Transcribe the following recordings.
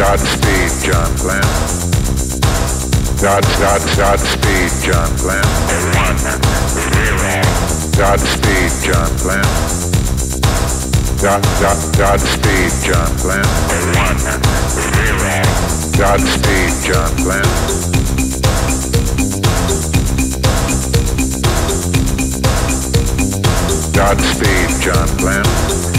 Godspeed, John Glenn. God, God, Godspeed, John Glenn. Godspeed, John Glenn. God, God, Godspeed, John Glenn. Godspeed, John Glenn. Godspeed, John Glenn.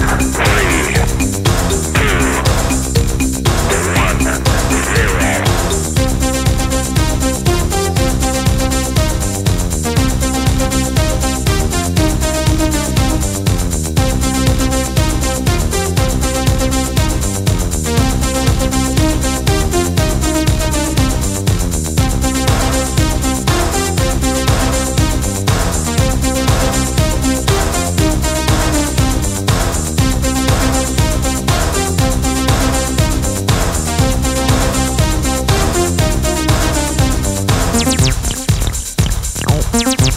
Thank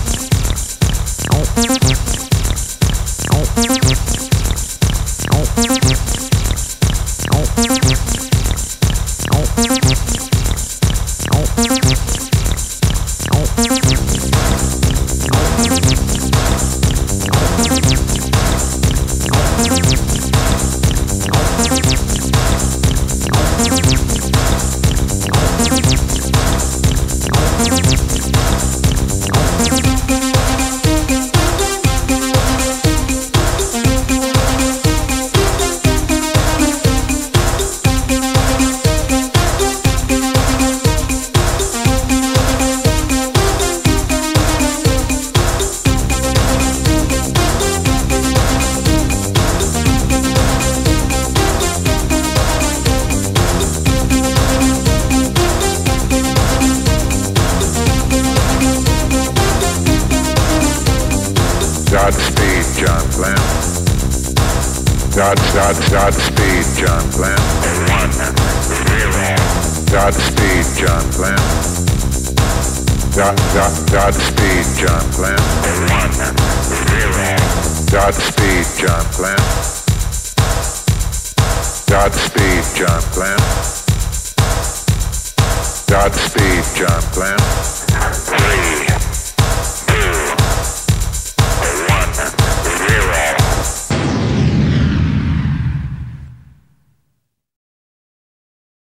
Godspeed, John Glenn. God, God, Godspeed, John Glenn. One. Godspeed, John Glenn. God, God, Godspeed, John Glenn. One. Godspeed, John Glenn. Godspeed, John Glenn. Godspeed, John Glenn. Three,